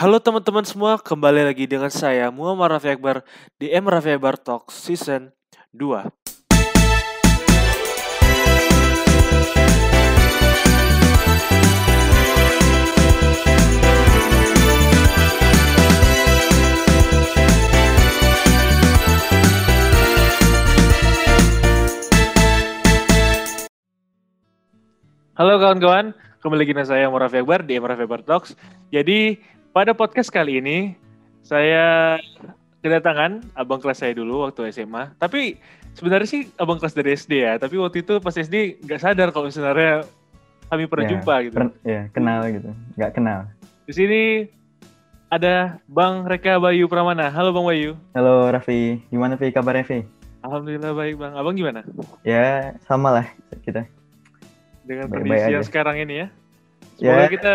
Halo teman-teman semua, kembali lagi dengan saya Muhammad Rafi Akbar di M Rafi Akbar Talk Season 2. Halo kawan-kawan, kembali lagi dengan saya Muhammad Rafi Akbar di M Rafi Akbar Talks. Jadi pada podcast kali ini saya kedatangan abang kelas saya dulu waktu SMA. Tapi sebenarnya sih abang kelas dari SD ya. Tapi waktu itu pas SD nggak sadar kalau sebenarnya kami pernah Ya, jumpa gitu. per- ya, kenal gitu. Nggak kenal. Di sini ada Bang Reka Bayu Pramana. Halo Bang Bayu. Halo Raffi, gimana Vi kabarnya Vi? Alhamdulillah baik Bang. Abang gimana? Ya, sama lah kita. Dengan kondisi yang sekarang ini ya. Ya. Semoga kita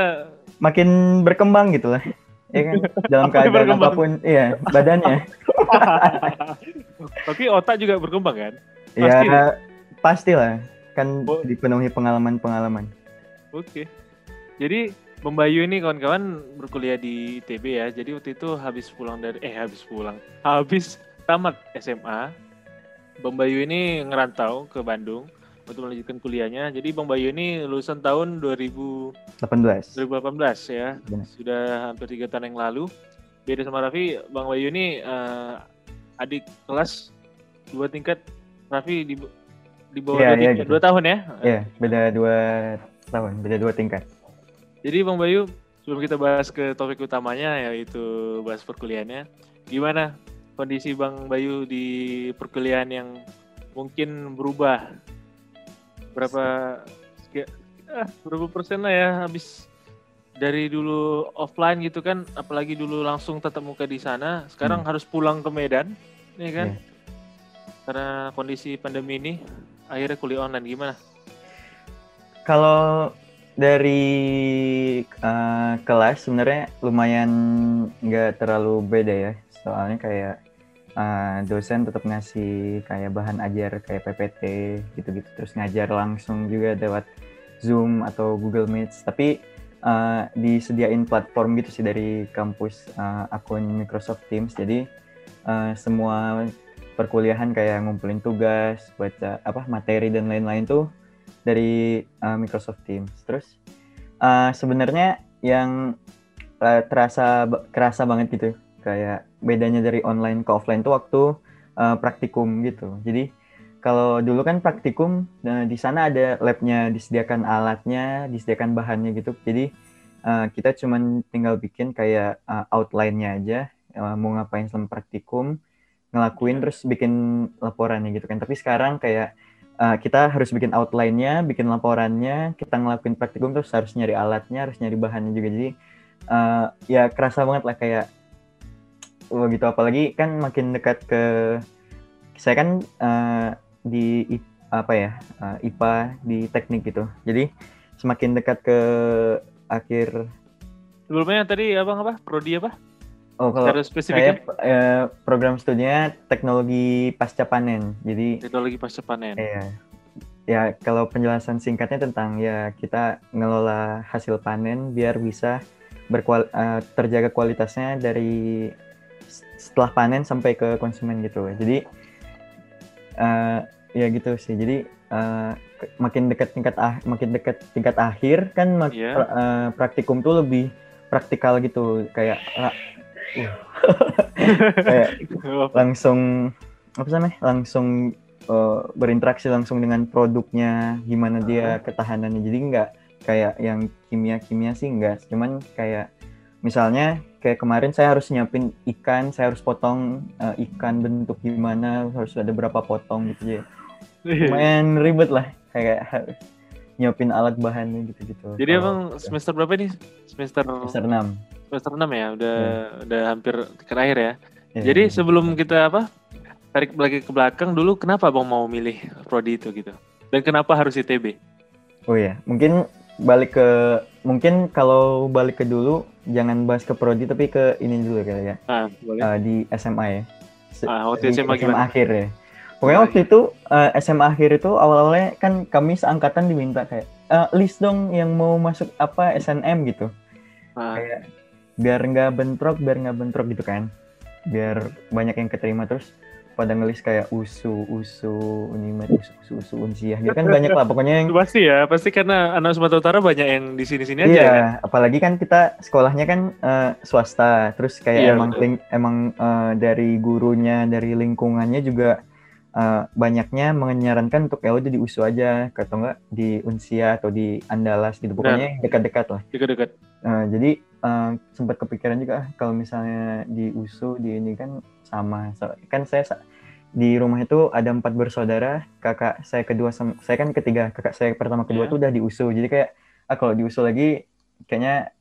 Makin berkembang gitu lah. Ya kan? Dalam keadaan apa pun, iya, badannya. tapi otak juga berkembang kan? Pasti ya, pastilah. Kan Oh. dipenuhi pengalaman-pengalaman. Oke. Jadi Bang Bayu ini kawan-kawan berkuliah di ITB ya. Jadi waktu itu habis pulang dari eh habis pulang, habis tamat SMA, Bang Bayu ini ngerantau ke Bandung untuk melanjutkan kuliahnya. Jadi Bang Bayu ini lulusan tahun 2000, 18. 2018 ya. Benar. Sudah hampir tiga tahun yang lalu. Beda sama Raffi, Bang Bayu ini eh, adik kelas dua tingkat. Raffi di di bawah Iya, dua, tingkat- gitu. dua tahun ya. Iya, beda dua tahun, beda dua tingkat. Jadi Bang Bayu, sebelum kita bahas ke topik utamanya yaitu bahas perkuliahannya, gimana kondisi Bang Bayu di perkuliahan yang mungkin berubah? Berapa ah, berapa persen lah ya habis dari dulu offline gitu kan, apalagi dulu langsung tatap muka di sana, sekarang harus pulang ke Medan, ya kan? Iya. Karena kondisi pandemi ini, akhirnya kuliah online gimana? Kalau dari eh, kelas sebenarnya lumayan nggak terlalu beda ya. Soalnya kayak eh, dosen tetap ngasih kayak bahan ajar kayak PPT gitu-gitu. Terus ngajar langsung juga lewat Zoom atau Google Meet. Tapi eh, disediain platform gitu sih dari kampus eh, akun Microsoft Teams. Jadi eh, semua perkuliahan kayak ngumpulin tugas, baca apa materi dan lain-lain tuh dari uh, Microsoft Teams. Terus uh, sebenarnya yang uh, terasa kerasa banget gitu, kayak bedanya dari online ke offline tuh waktu uh, praktikum gitu. Jadi kalau dulu kan praktikum nah, di sana ada labnya, disediakan alatnya, disediakan bahannya gitu. Jadi uh, kita cuman tinggal bikin kayak uh, outline-nya aja, uh, mau ngapain selama praktikum, ngelakuin Iya. terus bikin laporannya gitu kan. Tapi sekarang kayak uh, kita harus bikin outline-nya, bikin laporannya, kita ngelakuin praktikum terus harus nyari alatnya, harus nyari bahannya juga. Jadi uh, ya kerasa banget lah kayak wah gitu apalagi kan makin dekat ke saya kan uh, di apa ya uh, IPA di teknik gitu. Jadi semakin dekat ke akhir Sebelumnya tadi abang apa? Prodi apa? oh kalau Secara saya spesifiknya? eh, program studinya teknologi pasca panen. Jadi teknologi pasca panen. Iya. Ya, kalau penjelasan singkatnya tentang ya kita ngelola hasil panen biar bisa berkual eh, terjaga kualitasnya dari setelah panen sampai ke konsumen gitu. Jadi eh, ya gitu sih. Jadi ke- makin dekat tingkat ah, makin dekat tingkat akhir kan mak- Iya. pra- eh, praktikum tuh lebih praktikal gitu. Kayak uh, kayak langsung apa sih namanya? Langsung eh, berinteraksi langsung dengan produknya gimana dia ketahanannya. Jadi nggak kayak yang kimia kimia sih nggak. Cuman kayak misalnya kayak kemarin saya harus nyiapin ikan saya harus potong eh, ikan bentuk gimana harus ada berapa potong gitu ya lumayan ribet lah kayak harus nyiapin alat bahannya gitu gitu Jadi abang semester berapa nih? Semester semester enam semester 6 ya, udah udah hampir terakhir ya. Ya. Jadi sebelum kita apa? Tarik lagi ke belakang dulu kenapa Abang mau milih prodi itu gitu? Dan kenapa harus ITB? Oh ya, mungkin balik ke mungkin kalau balik ke dulu jangan bahas ke prodi tapi ke ini dulu kali ya Ah, boleh. eh, di SMA ya. Se- Ah, waktu di SMA gimana? akhir ya. Pokoknya waktu itu eh, SMA akhir itu awal-awalnya kan kami seangkatan diminta kayak "Eh, list dong yang mau masuk apa SNM gitu. Ah, Kayak biar nggak bentrok biar nggak bentrok gitu kan biar banyak yang keterima terus pada ngelis kayak usu usu unimed usu usu usu unsiah gitu kan banyak lah pokoknya yang pasti ya pasti karena anak Sumatera Utara banyak yang di sini sini aja iya kan? apalagi kan kita sekolahnya kan eh, swasta. Terus kayak Iya, emang betul. ling- emang eh, dari gurunya dari lingkungannya juga eh, banyaknya menyarankan untuk ya udah di usu aja atau enggak di unsia atau di andalas gitu. Pokoknya dekat-dekat lah. Dekat-dekat. Eh, jadi eh, sempat kepikiran juga ah, kalau misalnya di USU di ini kan sama. So- kan saya sa- di rumah itu ada empat bersaudara kakak saya kedua saya kan ketiga kakak saya pertama kedua Iya. tuh udah di USU. Jadi kayak ah kalau di USU lagi kayaknya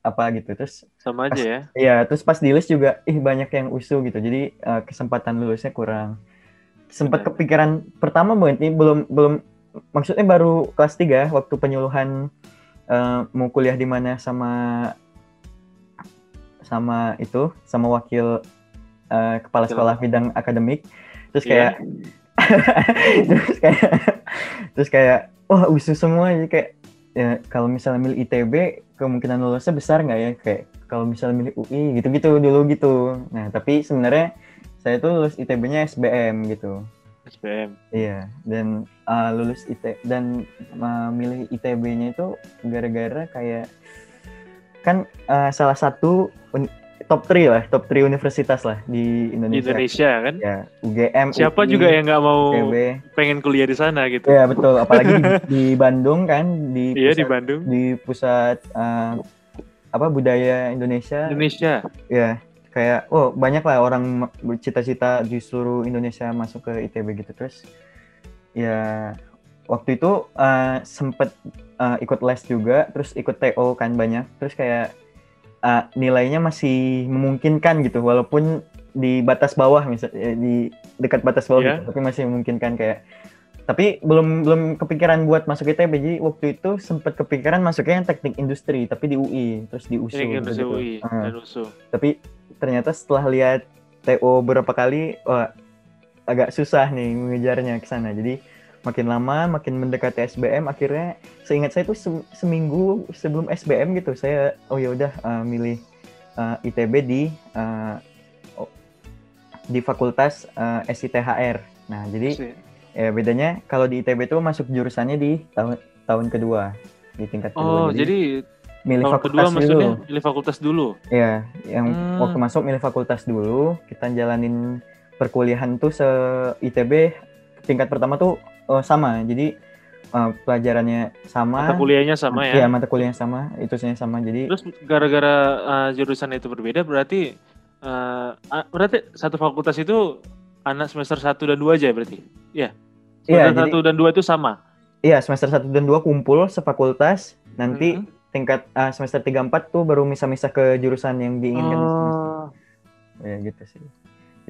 apa gitu. Terus sama aja ya? ya terus pas di list juga ih banyak yang USU gitu. Jadi eh, kesempatan lulusnya kurang. Sempat kepikiran pertama banget nih belum belum maksudnya baru kelas 3 waktu penyuluhan eh, mau kuliah di mana sama sama itu sama wakil eh, kepala sekolah bidang akademik. Terus Iya. kayak terus kayak terus kayak wah usus semua. Jadi kayak ya kalau misalnya milih ITB kemungkinan lulusnya besar nggak ya? Kayak kalau misalnya milih UI gitu-gitu dulu gitu. Nah tapi sebenarnya saya tuh lulus ITB-nya SBM gitu. SPM Iya, dan uh, lulus IT dan uh, milih ITB-nya itu gara-gara kayak kan uh, salah satu top 3 lah, top 3 universitas lah di Indonesia. Indonesia kan Ya, UGM. siapa UI, juga yang nggak mau ITB. pengen kuliah di sana gitu Ya betul, apalagi di, di Bandung kan di iya di pusat, Bandung di pusat uh, apa budaya Indonesia. Indonesia Ya, kayak oh banyak lah orang bercita-cita di seluruh Indonesia masuk ke ITB gitu terus ya waktu itu uh, sempet uh, ikut les juga terus ikut TO kan banyak terus kayak uh, nilainya masih memungkinkan gitu walaupun di batas bawah misalnya di dekat batas bawah Iya. gitu tapi masih memungkinkan kayak tapi belum belum kepikiran buat masuk ITB jadi waktu itu sempet kepikiran masuknya yang teknik industri tapi di UI terus di USU Indonesia gitu. UI Uh, dan USU tapi ternyata setelah lihat TO beberapa kali wah agak susah nih mengejarnya ke sana jadi makin lama makin mendekati SBM akhirnya seingat saya tuh se- seminggu sebelum SBM gitu saya oh ya udah uh, milih uh, ITB di uh, di fakultas uh, SITHR nah jadi ya bedanya kalau di ITB itu masuk jurusannya di tahun tahun kedua di tingkat kedua. Oh jadi milih tahun kedua fakultas maksudnya dulu. pilih fakultas dulu? Ya, yang Hmm. waktu masuk milih fakultas dulu, kita jalanin perkuliahan tuh se ITB tingkat pertama tuh eh, sama. Jadi eh, pelajarannya sama. mata kuliahnya sama Iya, ya mata kuliahnya sama, itu sama. Jadi terus gara-gara uh, jurusan itu berbeda berarti uh, berarti satu fakultas itu anak semester 1 dan 2 aja berarti iya Iya, semester 1 dan 2 itu sama iya semester 1 dan 2 kumpul sefakultas. Nanti Mhm. tingkat eh, semester 3 4 tuh baru misah-misah ke jurusan yang diinginkan. Oh, Ya gitu sih.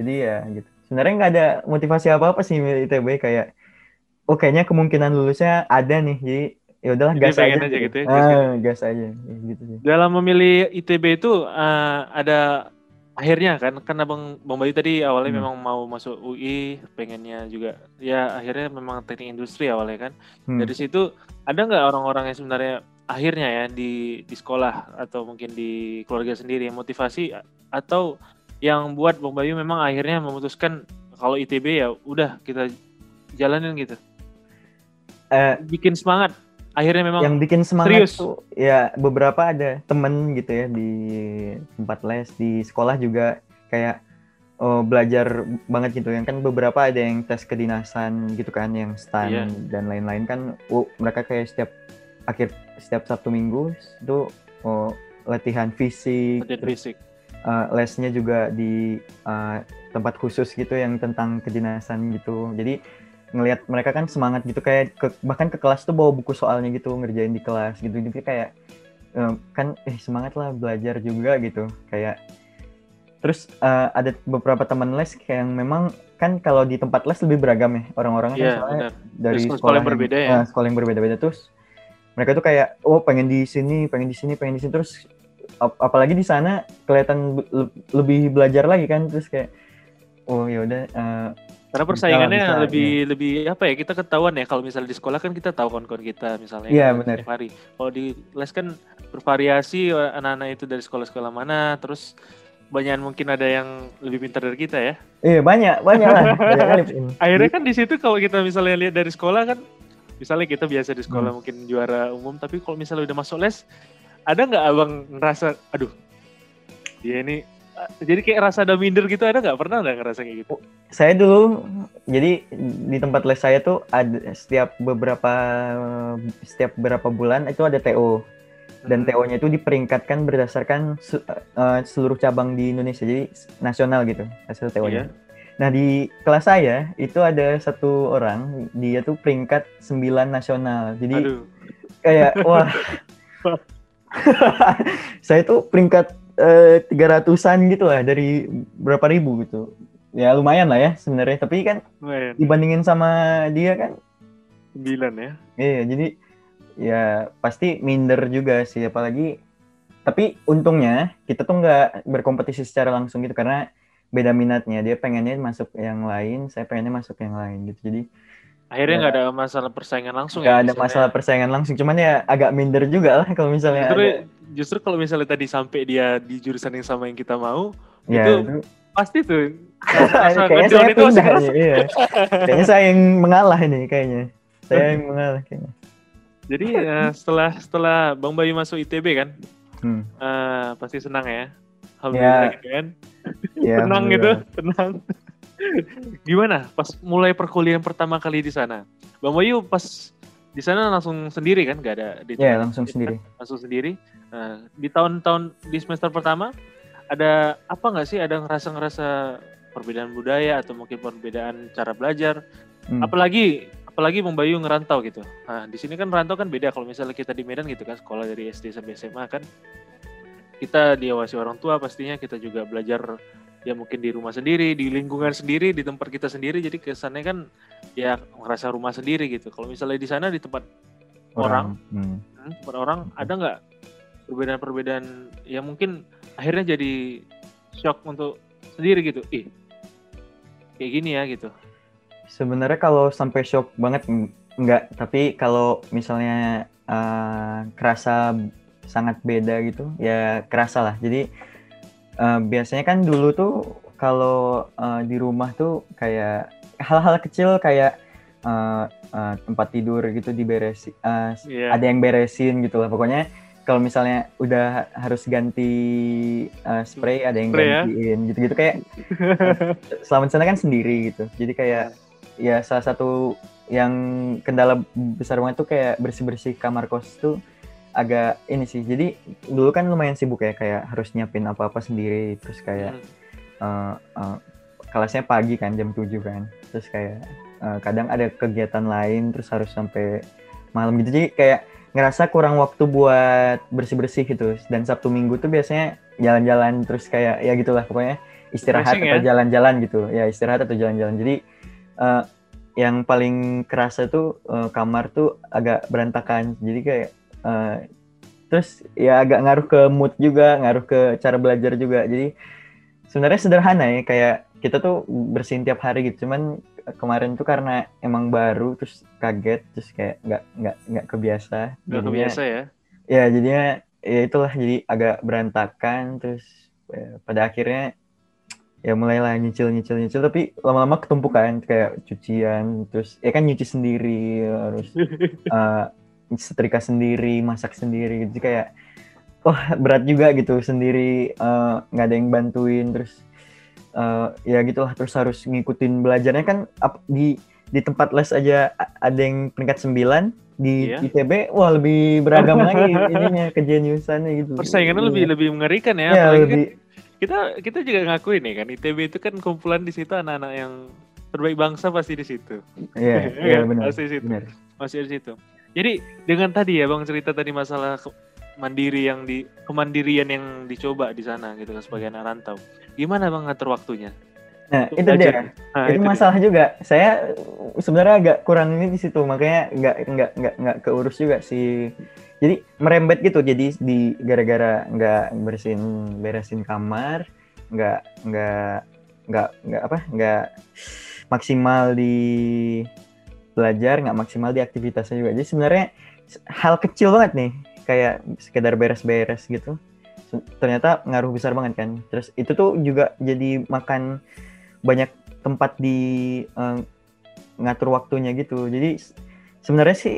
Jadi ya gitu. Sebenarnya nggak ada motivasi apa-apa sih milih ITB kayak oh kayaknya kemungkinan lulusnya ada nih. Jadi ya udahlah gas aja, aja gitu ya, Ah, gas aja Ya, gitu sih. dalam memilih ITB itu uh, ada akhirnya kan kan abang bang Bayu tadi awalnya Hmm. memang mau masuk UI pengennya juga ya akhirnya memang teknik industri awalnya kan Hmm. dari situ ada nggak orang-orang yang sebenarnya akhirnya ya di di sekolah atau mungkin di keluarga sendiri yang motivasi atau yang buat Bang Bayu memang akhirnya memutuskan kalau ITB ya udah kita jalanin gitu Eh, bikin semangat akhirnya memang yang bikin semangat serius. tuh ya beberapa ada temen gitu ya di tempat les di sekolah juga kayak oh, belajar banget gitu yang kan beberapa ada yang tes kedinasan gitu kan yang stan Iya. dan lain-lain kan oh, mereka kayak setiap akhir setiap sabtu minggu itu oh, latihan fisik latihan terus fisik uh, lesnya juga di uh, tempat khusus gitu yang tentang kedinasan gitu. Jadi ngelihat mereka kan semangat gitu kayak ke, bahkan ke kelas tuh bawa buku soalnya gitu ngerjain di kelas gitu. Jadi kayak um, kan eh semangat lah belajar juga gitu. Kayak terus uh, ada beberapa teman les kayak yang memang kan kalau di tempat les lebih beragam ya orang-orangnya kan iya soalnya benar dari sekolah sekolah, yang berbeda ya. ah, sekolah yang berbeda-beda terus mereka tuh kayak oh pengen di sini pengen di sini pengen di sini terus ap- apalagi di sana kelihatan le- lebih belajar lagi kan terus kayak oh ya udah eh, Karena persaingannya bisa, lebih lebih apa ya? Kita ketahuan ya kalau misalnya di sekolah kan kita tahu kawan-kawan kita misalnya Iya, kan, benar. setiap hari. Kalau di les kan bervariasi eh, anak-anak itu dari sekolah-sekolah mana, terus banyak mungkin ada yang lebih pintar dari kita ya. Iya banyak banyak lah. Banyak kali ini. Akhirnya kan di situ kalau kita misalnya lihat dari sekolah kan, misalnya kita biasa di sekolah Hmm. mungkin juara umum, tapi kalau misalnya udah masuk les, ada nggak abang ngerasa, aduh, dia ini, jadi kayak rasa ada minder gitu, ada nggak pernah nggak ngerasa kayak gitu? saya dulu jadi di tempat les saya tuh ada setiap beberapa setiap beberapa bulan itu ada TO dan Hmm. TO-nya itu diperingkatkan berdasarkan eh, seluruh cabang di Indonesia jadi nasional gitu hasil TO-nya. Iya. Nah di kelas saya itu ada satu orang dia tuh peringkat 9 nasional jadi Aduh, kayak wah saya tuh peringkat eh, tiga ratusan gitu lah dari berapa ribu gitu. Ya lumayan lah ya sebenarnya. Tapi kan lumayan. dibandingin sama dia kan? Sembilan ya. iya jadi ya pasti minder juga sih apalagi tapi untungnya kita tuh nggak berkompetisi secara langsung gitu karena beda minatnya. Dia pengennya masuk yang lain saya pengennya masuk yang lain gitu. Jadi Akhirnya Ya. nggak ada masalah persaingan langsung nggak ya. ada misalnya. masalah persaingan langsung cuman ya agak minder juga lah kalau misalnya Justru, ada, justru kalau misalnya tadi sampai dia di jurusan yang sama yang kita mau, ya itu itu pasti tuh kayaknya saya itu pindah nih, iya. Kayaknya saya yang mengalah ini kayaknya. Saya yang mengalah kayaknya. Jadi eh, setelah setelah Bang Bayu masuk ITB kan, Hmm. eh, pasti senang ya. Alhamdulillah Ya. kan. Ya, tenang gitu, tenang. Gimana pas mulai perkuliahan pertama kali di sana? Bang Bayu pas di sana langsung sendiri kan, gak ada di Ya, langsung sendiri. langsung sendiri. Nah, di tahun-tahun di semester pertama ada apa nggak sih? Ada ngerasa-ngerasa perbedaan budaya atau mungkin perbedaan cara belajar? Hmm. Apalagi apalagi Bang Bayu ngerantau gitu. Nah, di sini kan rantau kan beda kalau misalnya kita di Medan gitu kan, sekolah dari SD sampai SMA kan kita diawasi orang tua pastinya kita juga belajar ya mungkin di rumah sendiri, di lingkungan sendiri, di tempat kita sendiri. Jadi kesannya kan ya ngerasa rumah sendiri gitu. Kalau misalnya di sana di tempat orang, Hmm. Hmm, tempat orang ada nggak perbedaan-perbedaan yang mungkin akhirnya jadi shock untuk sendiri gitu ih kayak gini ya gitu Sebenarnya kalau sampai shock banget enggak, tapi kalau misalnya eh, kerasa sangat beda gitu, ya kerasa lah. Jadi eh, biasanya kan dulu tuh kalau eh, di rumah tuh kayak hal-hal kecil kayak eh, eh, tempat tidur gitu diberesin, eh, Iya. ada yang beresin gitu lah. Pokoknya kalau misalnya udah harus ganti eh, spray, ada yang Spray ya? gantiin gitu-gitu kayak selama di sana kan sendiri gitu. Jadi kayak ya salah satu yang kendala besar banget tuh kayak bersih-bersih kamar kos tuh agak ini sih. Jadi dulu kan lumayan sibuk ya kayak harus nyiapin apa-apa sendiri terus kayak Hmm. eh, eh, kelasnya pagi kan jam 7 kan. Terus kayak eh, kadang ada kegiatan lain terus harus sampai malam gitu. Jadi kayak ngerasa kurang waktu buat bersih-bersih gitu. Dan Sabtu Minggu tuh biasanya jalan-jalan terus kayak ya gitulah pokoknya istirahat Refreshing atau ya? jalan-jalan gitu. Ya istirahat atau jalan-jalan. Jadi eh, yang paling kerasa tuh eh, kamar tuh agak berantakan. Jadi kayak eh, terus ya agak ngaruh ke mood juga, ngaruh ke cara belajar juga. Jadi sebenarnya sederhana ya kayak kita tuh bersihin tiap hari gitu. Cuman kemarin tuh karena emang baru terus kaget terus kayak nggak nggak nggak kebiasa. Jadinya- kebiasa ya ya jadinya ya itulah jadi agak berantakan terus ya, pada akhirnya ya mulailah nyicil nyicil nyicil tapi lama-lama ketumpukan kayak cucian terus ya kan nyuci sendiri harus eh, setrika sendiri masak sendiri. Gitu kayak wah berat juga gitu sendiri eh, nggak ada yang bantuin. Terus eh, ya gitulah terus harus ngikutin belajarnya. Kan ap- di di tempat les aja ada yang peringkat 9 di Iya. ITB wah lebih beragam lagi ininya kejeniusannya gitu. Persaingannya Iya. lebih lebih mengerikan ya, kan lebih. kita kita juga ngakuin ya kan ITB itu kan kumpulan di situ anak-anak yang terbaik bangsa pasti di situ. Iya iya benar pasti di situ. benar. Masih di situ jadi dengan tadi ya bang cerita tadi masalah mandiri yang di kemandirian yang dicoba di sana gitu kan sebagai anak rantau. Gimana bang ngatur waktunya? Nah Untuk itu dia? Nah, itu dia. masalah juga. Saya sebenarnya agak kurang ini di situ makanya nggak nggak nggak nggak keurus juga sih. Jadi merembet gitu. Jadi di gara-gara nggak bersihin beresin kamar nggak nggak nggak nggak apa nggak maksimal di belajar, nggak maksimal di aktivitasnya juga. Jadi sebenarnya hal kecil banget nih, kayak sekedar beres-beres gitu. Ternyata ngaruh besar banget kan. Terus itu tuh juga jadi makan banyak tempat di uh, ngatur waktunya gitu. Jadi sebenarnya sih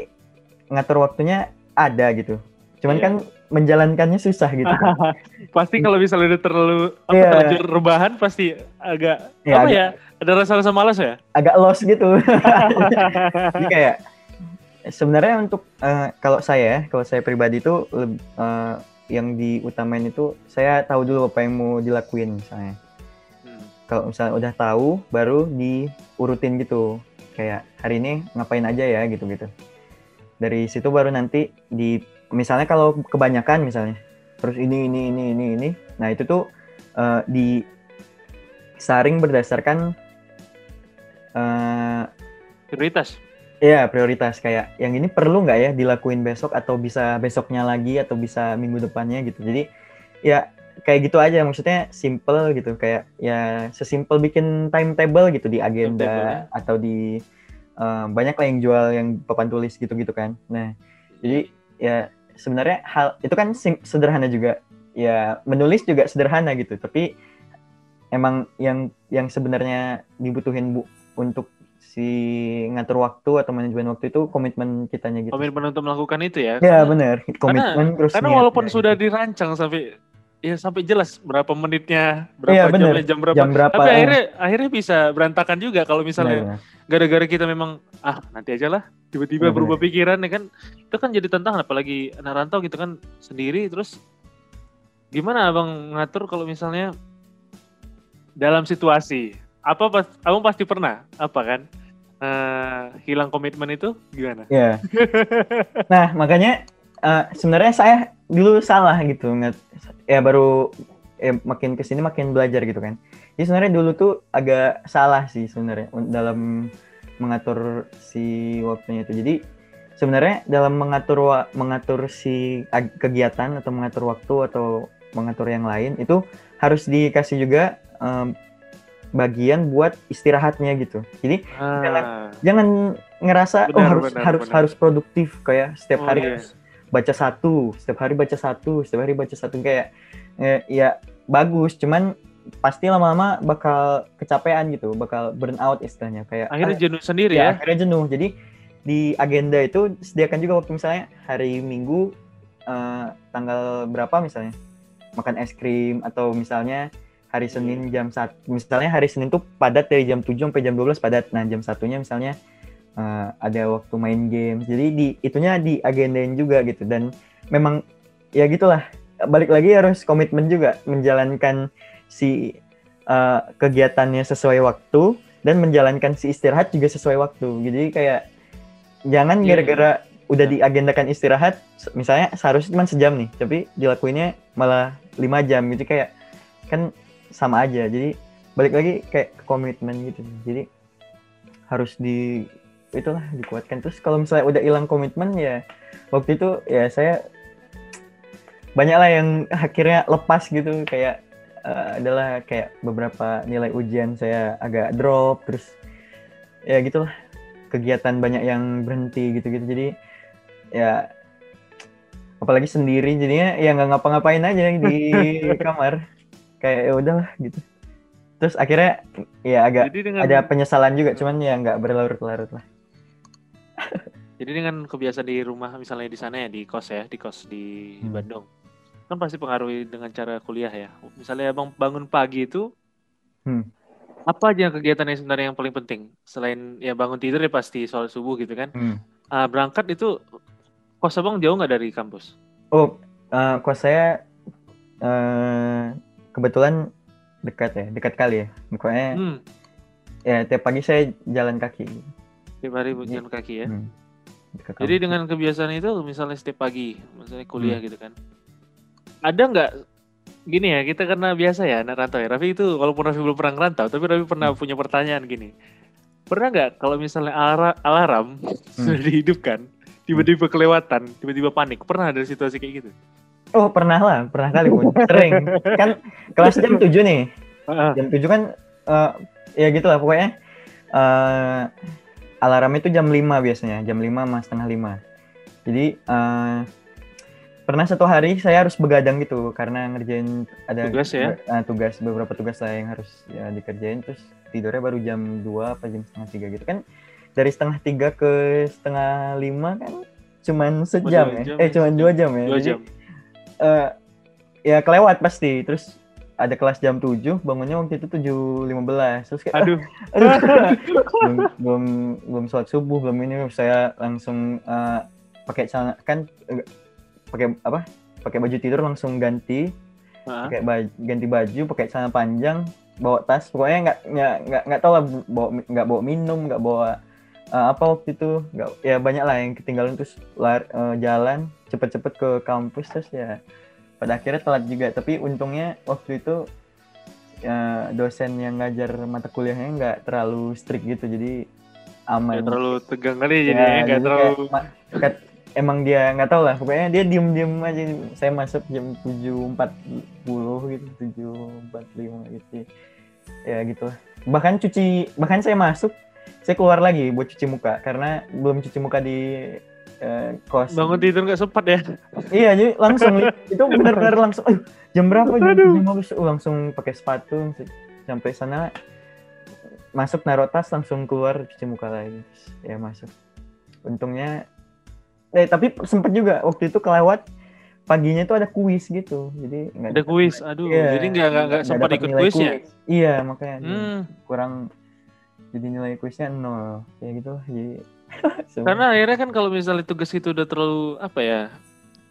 ngatur waktunya ada gitu. Cuman yeah. kan menjalankannya susah gitu. pasti kalau misalnya udah terlalu apa yeah. terlanjur rebahan pasti agak yeah, apa agak, ya? Ada rasa-rasa malas ya? Agak lost gitu. Jadi kayak sebenarnya untuk uh, kalau saya, kalau saya pribadi itu uh, yang diutamain itu saya tahu dulu apa yang mau dilakuin misalnya. Hmm. Kalau misalnya udah tahu baru diurutin gitu. Kayak hari ini ngapain aja ya gitu-gitu. Dari situ baru nanti di misalnya kalau kebanyakan misalnya terus ini ini ini ini ini. Nah, itu tuh uh, di saring berdasarkan uh, prioritas. Iya prioritas kayak yang ini perlu nggak ya dilakuin besok atau bisa besoknya lagi atau bisa minggu depannya gitu. Jadi ya kayak gitu aja maksudnya simple gitu kayak ya sesimpel bikin timetable gitu di agenda ya. atau di uh, banyak lah yang jual yang papan tulis gitu-gitu kan. Nah jadi ya sebenarnya hal itu kan sederhana juga ya menulis juga sederhana gitu tapi emang yang yang sebenarnya dibutuhin bu untuk si ngatur waktu atau manajemen waktu itu komitmen kitanya gitu. Komitmen untuk melakukan itu ya. Ya benar. Komitmen karena, terus Karena walaupun gitu. sudah dirancang sampai ya sampai jelas berapa menitnya, berapa ya, jamnya, jam berapa. Jam berapa. Tapi akhirnya akhirnya bisa berantakan juga kalau misalnya gara-gara kita memang ah nanti aja lah tiba-tiba berubah pikiran ya kan itu kan jadi tantangan apalagi anak rantau gitu kan sendiri terus gimana abang ngatur kalau misalnya dalam situasi apa pas abang pasti pernah apa kan uh, hilang komitmen itu gimana? Ya. Yeah. nah makanya uh, sebenarnya saya dulu salah gitu nggak ya baru ya makin ke sini makin belajar gitu kan. Jadi sebenarnya dulu tuh agak salah sih sebenarnya dalam mengatur si waktunya itu. Jadi sebenarnya dalam mengatur mengatur si kegiatan atau mengatur waktu atau mengatur yang lain itu harus dikasih juga um, bagian buat istirahatnya gitu. Jadi ah. jangan, jangan ngerasa oh, benar, oh harus benar, harus benar. harus produktif kayak setiap oh, hari harus baca satu, setiap hari baca satu, setiap hari baca satu kayak eh, ya bagus, cuman pasti lama-lama bakal kecapean gitu, bakal burn out istilahnya kayak akhirnya ah, jenuh sendiri ya, ya. Akhirnya jenuh. Jadi di agenda itu sediakan juga waktu misalnya hari Minggu uh, tanggal berapa misalnya makan es krim atau misalnya hari Senin jam satu misalnya hari Senin tuh padat dari jam 7 sampai jam 12 padat. Nah jam satunya misalnya uh, ada waktu main game jadi di itunya di agendain juga gitu. Dan memang ya gitulah. Balik lagi harus komitmen juga menjalankan si uh, kegiatannya sesuai waktu dan menjalankan si istirahat juga sesuai waktu. Jadi kayak jangan iya, gara-gara yeah. udah iya. diagendakan istirahat misalnya seharusnya cuma sejam nih tapi dilakuinnya malah lima jam. Gitu kayak kan sama aja. Jadi balik lagi kayak komitmen gitu. Jadi harus di itulah dikuatkan. Terus kalau misalnya udah hilang komitmen ya waktu itu ya saya banyak lah yang akhirnya lepas gitu. Kayak uh, adalah kayak beberapa nilai ujian saya agak drop terus ya gitulah. Kegiatan banyak yang berhenti gitu-gitu. Jadi ya apalagi sendiri jadinya ya nggak ngapa-ngapain aja di kamar. Kayak ya udahlah gitu. Terus akhirnya ya agak dengan, ada penyesalan juga cuman ya nggak berlarut-larut lah. Jadi dengan kebiasaan di rumah misalnya di sana ya di kos ya di kos di hmm. Bandung kan pasti pengaruhi dengan cara kuliah ya misalnya abang bangun pagi itu hmm. apa aja kegiatan yang sebenarnya yang paling penting selain ya bangun tidur ya pasti soal subuh gitu kan hmm. uh, berangkat itu kos abang jauh nggak dari kampus oh uh, kos saya uh, kebetulan dekat ya, dekat kali ya. Pokoknya hmm. ya tiap pagi saya jalan kaki. Tiap hari jalan kaki ya. Hmm. Jadi dengan kebiasaan itu misalnya setiap pagi, misalnya kuliah hmm. gitu kan. Ada nggak gini ya, kita karena biasa ya anak rantau ya. Raffi itu walaupun Raffi belum pernah ngerantau, tapi Raffi pernah hmm. punya pertanyaan gini. Pernah nggak kalau misalnya alarm hmm. sudah dihidupkan, tiba-tiba kelewatan, tiba-tiba panik? Pernah ada situasi kayak gitu? Oh pernah lah, pernah kali pun. Sering. kan kelas jam 7 nih. Jam 7 kan uh, ya gitu lah pokoknya uh, alarm itu jam 5 biasanya, jam 5 sama setengah 5. Jadi uh, pernah satu hari saya harus begadang gitu karena ngerjain ada tugas ya? uh, tugas beberapa tugas saya yang harus ya dikerjain. Terus tidurnya baru jam 2 apa jam setengah tiga gitu. Kan dari setengah tiga ke setengah lima kan cuman sejam ya? jam, eh cuman dua jam ya? Dua jam. uh, ya kelewat pasti. Terus ada kelas jam 7, bangunnya waktu itu 7.15. Terus kayak aduh. aduh belum, belum belum sholat subuh, belum ini. Saya langsung uh, pakai celana. Kan uh, pakai apa? Pakai baju tidur langsung ganti. Pakai baju, ganti baju, pakai celana panjang, bawa tas. Pokoknya nggak nggak nggak tahu lah bawa nggak bawa minum, nggak bawa uh, apa waktu itu nggak ya banyak lah yang ketinggalan terus lar, uh, jalan cepet-cepet ke kampus terus ya pada akhirnya telat juga tapi untungnya waktu itu ya, dosen yang ngajar mata kuliahnya nggak terlalu strict gitu jadi aman gak terlalu tegang kali ya, jadi nggak terlalu kayak, emang dia nggak tahu lah pokoknya dia diem diem aja saya masuk jam tujuh empat puluh gitu tujuh empat lima gitu ya gitu bahkan cuci bahkan saya masuk saya keluar lagi buat cuci muka karena belum cuci muka di uh, kos. Bangun tidur nggak sempat ya? iya, jadi langsung itu benar-benar langsung. Uh, jam berapa? Jam lima uh, langsung pakai sepatu sampai sana masuk naruh tas langsung keluar cuci muka lagi. Ya masuk. Untungnya eh tapi sempat juga waktu itu kelewat paginya itu ada kuis gitu. Jadi ada kuis? aduh iya, jadi nggak nggak sempat ikut kuisnya kuis. iya makanya hmm. kurang jadi nilai kuisnya nol. Kayak gitu jadi karena akhirnya kan kalau misalnya tugas itu udah terlalu apa ya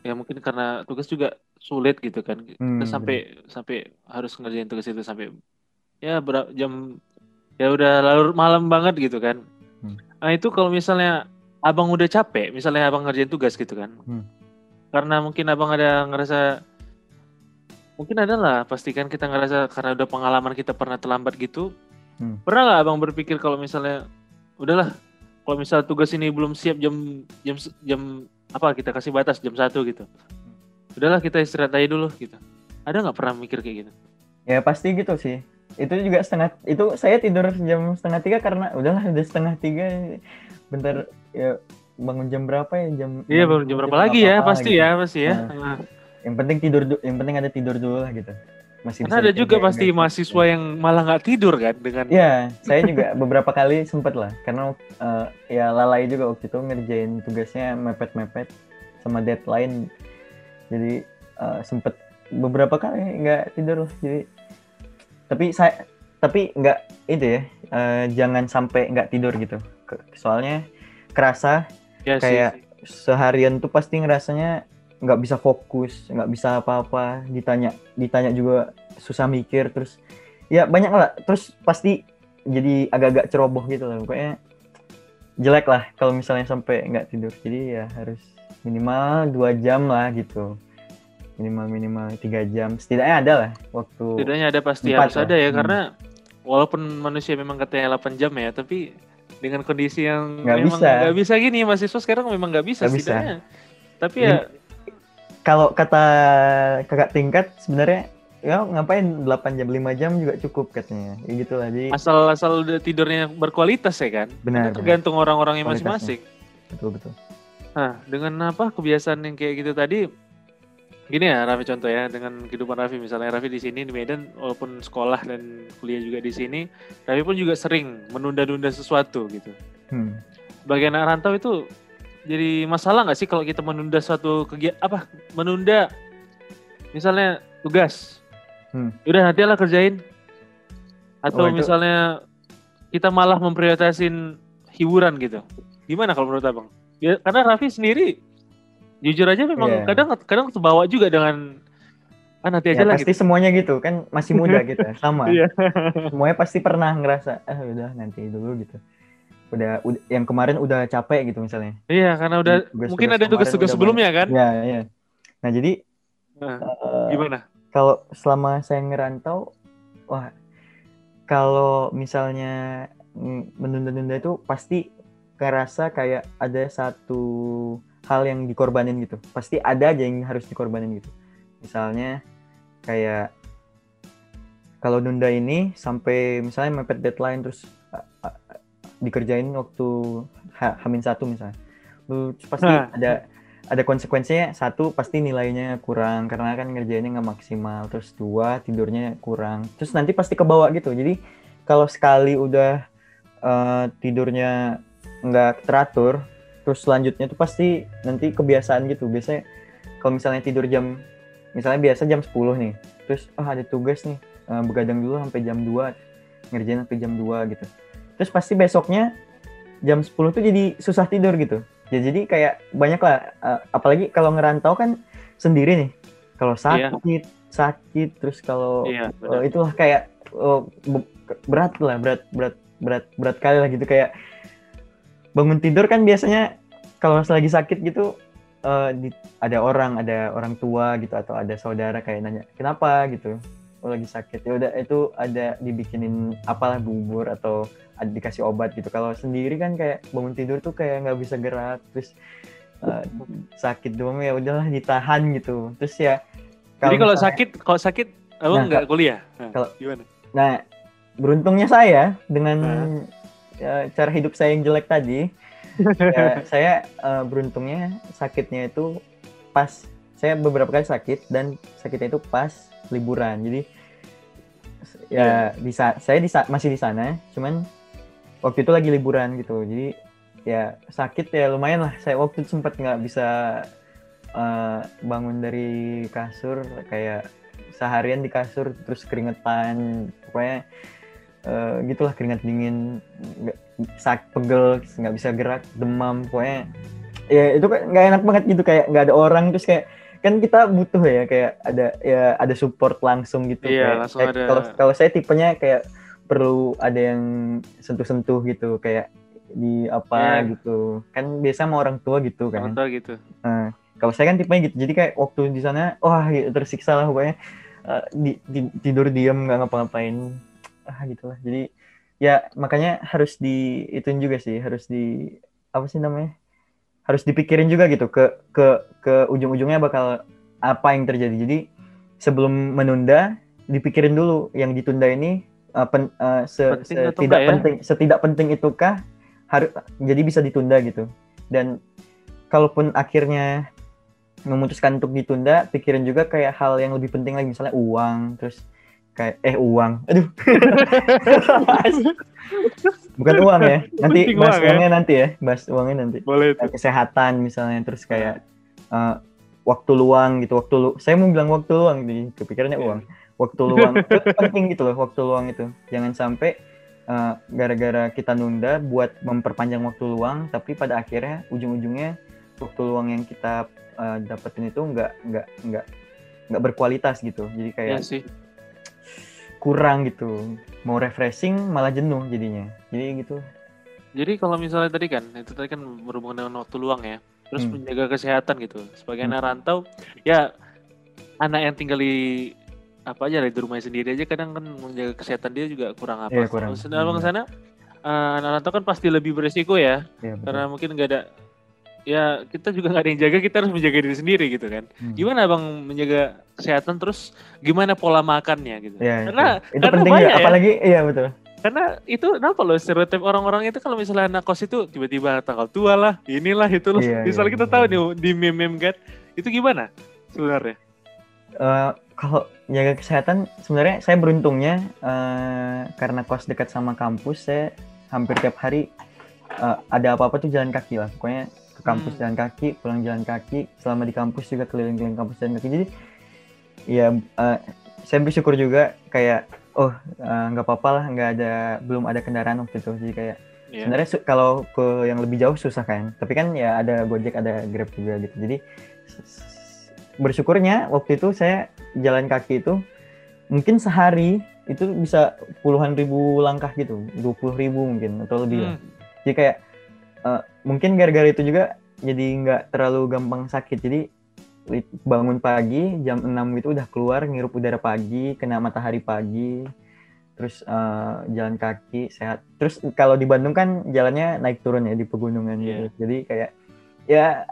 ya mungkin karena tugas juga sulit gitu kan. Hmm. sampai sampai harus ngerjain tugas itu sampai ya berapa jam ya udah lalu malam banget gitu kan. Hmm. nah itu kalau misalnya abang udah capek misalnya abang ngerjain tugas gitu kan. Hmm. karena mungkin abang ada ngerasa mungkin ada lah pastikan kita ngerasa karena udah pengalaman kita pernah terlambat gitu. Hmm. pernah nggak abang berpikir kalau misalnya udahlah kalau misal tugas ini belum siap jam jam jam apa kita kasih batas jam satu gitu. Udahlah kita istirahat aja dulu gitu. Ada nggak pernah mikir kayak gitu? Ya pasti gitu sih. Itu juga setengah itu saya tidur jam setengah tiga karena udahlah udah setengah tiga bentar ya bangun jam berapa ya jam iya bangun jam berapa lagi ya pasti gitu. ya pasti ya nah, yang penting tidur yang penting ada tidur dulu lah gitu masih Karena ada juga pasti mahasiswa yang malah nggak tidur kan dengan Iya, saya juga beberapa kali sempet lah karena uh, ya lalai juga waktu itu ngerjain tugasnya mepet-mepet sama deadline. Jadi uh, sempet beberapa kali nggak tidur loh. Jadi tapi saya tapi nggak itu ya uh, jangan sampai nggak tidur gitu. Soalnya kerasa ya, kayak sih. seharian tuh pasti ngerasanya nggak bisa fokus nggak bisa apa-apa ditanya ditanya juga susah mikir terus ya banyak lah terus pasti jadi agak-agak ceroboh gitu lah pokoknya jelek lah kalau misalnya sampai nggak tidur jadi ya harus minimal dua jam lah gitu minimal minimal tiga jam setidaknya ada lah waktu setidaknya ada pasti harus lah. ada ya hmm. karena walaupun manusia memang katanya 8 jam ya tapi dengan kondisi yang nggak memang nggak bisa gini mahasiswa sekarang memang nggak bisa gak setidaknya bisa. tapi ya kalau kata kakak tingkat sebenarnya ya ngapain 8 jam 5 jam juga cukup katanya. Ya gitulah jadi asal asal tidurnya berkualitas ya kan? Benar tergantung orang-orangnya masing-masing. Betul betul. Nah dengan apa kebiasaan yang kayak gitu tadi gini ya Raffi contoh ya dengan kehidupan Raffi. Misalnya Raffi di sini di Medan walaupun sekolah dan kuliah juga di sini Raffi pun juga sering menunda-nunda sesuatu gitu. Hmm. bagian anak rantau itu jadi masalah nggak sih kalau kita menunda suatu kegiatan apa menunda misalnya tugas? Hmm. udah nanti lah kerjain. Atau oh, misalnya kita malah memprioritaskan hiburan gitu. Gimana kalau menurut abang? Ya, karena Raffi sendiri jujur aja memang yeah. kadang kadang terbawa juga dengan ah nanti aja ya, lah pasti gitu. semuanya gitu kan masih muda gitu sama yeah. semuanya pasti pernah ngerasa ah udah nanti dulu gitu udah, udah yang kemarin udah capek gitu misalnya. Iya, karena udah tugas, mungkin tugas ada tugas-tugas sebelumnya kan? Iya, iya. Nah, jadi nah, uh, gimana? Kalau selama saya ngerantau wah kalau misalnya menunda-nunda itu pasti kerasa kayak ada satu hal yang dikorbanin gitu. Pasti ada aja yang harus dikorbanin gitu. Misalnya kayak kalau nunda ini sampai misalnya mepet deadline terus dikerjain waktu ha, hamin satu misalnya lu pasti nah. ada ada konsekuensinya satu pasti nilainya kurang karena kan ngerjainnya nggak maksimal terus dua tidurnya kurang terus nanti pasti ke bawah gitu jadi kalau sekali udah uh, tidurnya nggak teratur terus selanjutnya tuh pasti nanti kebiasaan gitu. Biasanya kalau misalnya tidur jam misalnya biasa jam 10 nih terus oh ada tugas nih uh, begadang dulu sampai jam 2 ngerjain sampai jam 2 gitu. Terus pasti besoknya jam 10 tuh jadi susah tidur gitu. Ya jadi kayak banyak lah uh, apalagi kalau ngerantau kan sendiri nih. Kalau iya. sakit iya. sakit terus kalau iya, uh, itulah kayak uh, berat lah berat berat berat berat kali lah gitu. Kayak bangun tidur kan biasanya kalau lagi sakit gitu uh, di, ada orang ada orang tua gitu atau ada saudara kayak nanya kenapa? gitu. Oh lagi sakit. Ya udah itu ada dibikinin apalah bubur atau dikasih obat gitu. Kalau sendiri kan kayak bangun tidur tuh kayak nggak bisa gerak terus uh, sakit doang ya udahlah ditahan gitu. Terus ya kalau jadi kalau misalnya, sakit kalau sakit abang nah, nggak kuliah? Nah, kalau gimana? Nah beruntungnya saya dengan nah. Ya, cara hidup saya yang jelek tadi ya, saya uh, beruntungnya sakitnya itu pas saya beberapa kali sakit dan sakitnya itu pas liburan. Jadi ya yeah. bisa saya di masih di sana cuman waktu itu lagi liburan gitu. Jadi ya sakit ya lumayan lah. Saya waktu itu sempat nggak bisa uh, bangun dari kasur kayak seharian di kasur terus keringetan. Pokoknya uh, gitulah keringat dingin sak pegel nggak bisa gerak demam pokoknya ya itu kan nggak enak banget gitu kayak nggak ada orang terus kayak kan kita butuh ya kayak ada ya ada support langsung gitu iya, kayak, langsung kayak, ada... kalau kalau saya tipenya kayak perlu ada yang sentuh-sentuh gitu kayak di apa yeah. gitu. Kan biasa sama orang tua gitu kan. Orang tua gitu. Nah, kalau saya kan tipenya gitu jadi kayak waktu di sana wah gitu, tersiksa lah pokoknya. Uh, di, di, tidur diam nggak ngapa-ngapain ah gitulah. Jadi ya makanya harus di itu juga sih harus di apa sih namanya harus dipikirin juga gitu ke ke ke ujung-ujungnya bakal apa yang terjadi. Jadi sebelum menunda dipikirin dulu yang ditunda ini uh, pen, uh, se, setidak ya? penting setidak penting itukah harus jadi bisa ditunda gitu. Dan kalaupun akhirnya memutuskan untuk ditunda pikirin juga kayak hal yang lebih penting lagi misalnya uang terus kayak eh uang aduh bukan uang ya nanti Penting bahas uang, ya? uangnya ya? nanti ya bahas uangnya nanti boleh itu. kesehatan misalnya terus kayak uh, waktu luang gitu waktu lu saya mau bilang waktu luang nih kepikirannya yeah. uang waktu luang itu penting gitu loh waktu luang itu jangan sampai uh, gara-gara kita nunda buat memperpanjang waktu luang tapi pada akhirnya ujung-ujungnya waktu luang yang kita uh, dapetin itu nggak nggak nggak nggak berkualitas gitu jadi kayak ya sih. Kurang gitu mau refreshing malah jenuh jadinya jadi gitu jadi kalau misalnya tadi kan itu tadi kan berhubungan dengan waktu luang ya terus hmm. menjaga kesehatan gitu sebagai hmm. anak rantau ya anak yang tinggal di apa aja di rumahnya sendiri aja kadang kan menjaga kesehatan dia juga kurang apa. Iya, kurang. Sedang hmm. sana uh, anak rantau kan pasti lebih beresiko ya, ya karena mungkin nggak ada ya kita juga nggak ada yang jaga kita harus menjaga diri sendiri gitu kan. Hmm. Gimana bang menjaga kesehatan terus gimana pola makannya gitu? Ya, karena itu, itu karena penting ya, apalagi iya betul. Karena itu kenapa loh stereotip orang-orang itu kalau misalnya anak kos itu tiba-tiba tanggal tua lah, inilah itu loh. Iya, misalnya iya, kita iya. tahu nih di meme-meme kan, itu gimana sebenarnya? Uh, kalau jaga kesehatan sebenarnya saya beruntungnya uh, karena kos dekat sama kampus saya hampir tiap hari uh, ada apa-apa tuh jalan kaki lah pokoknya kampus hmm. jalan kaki pulang jalan kaki selama di kampus juga keliling-keliling kampus jalan kaki jadi ya uh, saya bersyukur juga kayak oh nggak uh, apa-apa lah nggak ada belum ada kendaraan waktu itu jadi kayak yeah. sebenarnya kalau ke yang lebih jauh susah kan tapi kan ya ada gojek ada grab juga gitu jadi bersyukurnya waktu itu saya jalan kaki itu mungkin sehari itu bisa puluhan ribu langkah gitu, dua puluh ribu mungkin atau lebih hmm. Jadi kayak uh, mungkin gara-gara itu juga jadi nggak terlalu gampang sakit. Jadi bangun pagi jam 6 itu udah keluar ngirup udara pagi, kena matahari pagi, terus uh, jalan kaki sehat. Terus kalau di Bandung kan jalannya naik turun ya di pegunungan yeah. gitu. Jadi kayak ya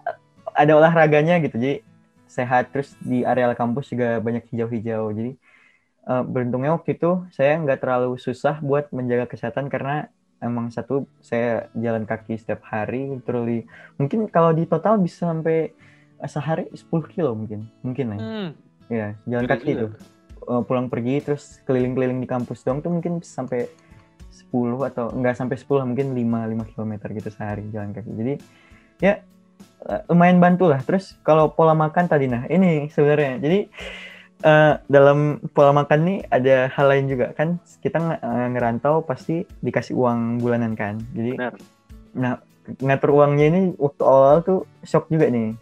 ada olahraganya gitu. Jadi sehat terus di areal kampus juga banyak hijau-hijau jadi uh, beruntungnya waktu itu saya nggak terlalu susah buat menjaga kesehatan karena emang satu saya jalan kaki setiap hari literally. Mungkin kalau di total bisa sampai eh, sehari 10 kilo mungkin. Mungkin lah ya. Hmm, ya jalan gila kaki tuh. Eh, pulang pergi terus keliling-keliling di kampus doang tuh mungkin sampai 10 atau enggak sampai 10 lah, mungkin 5 5 km gitu sehari jalan kaki. Jadi ya eh, lumayan bantu lah. Terus kalau pola makan tadi nah ini sebenarnya. Jadi eh, dalam pola makan nih ada hal lain juga kan? Kita ng- eh, ngerantau pasti dikasih uang bulanan kan? Jadi Benar. nah ngatur uangnya ini waktu awal tuh shock juga nih.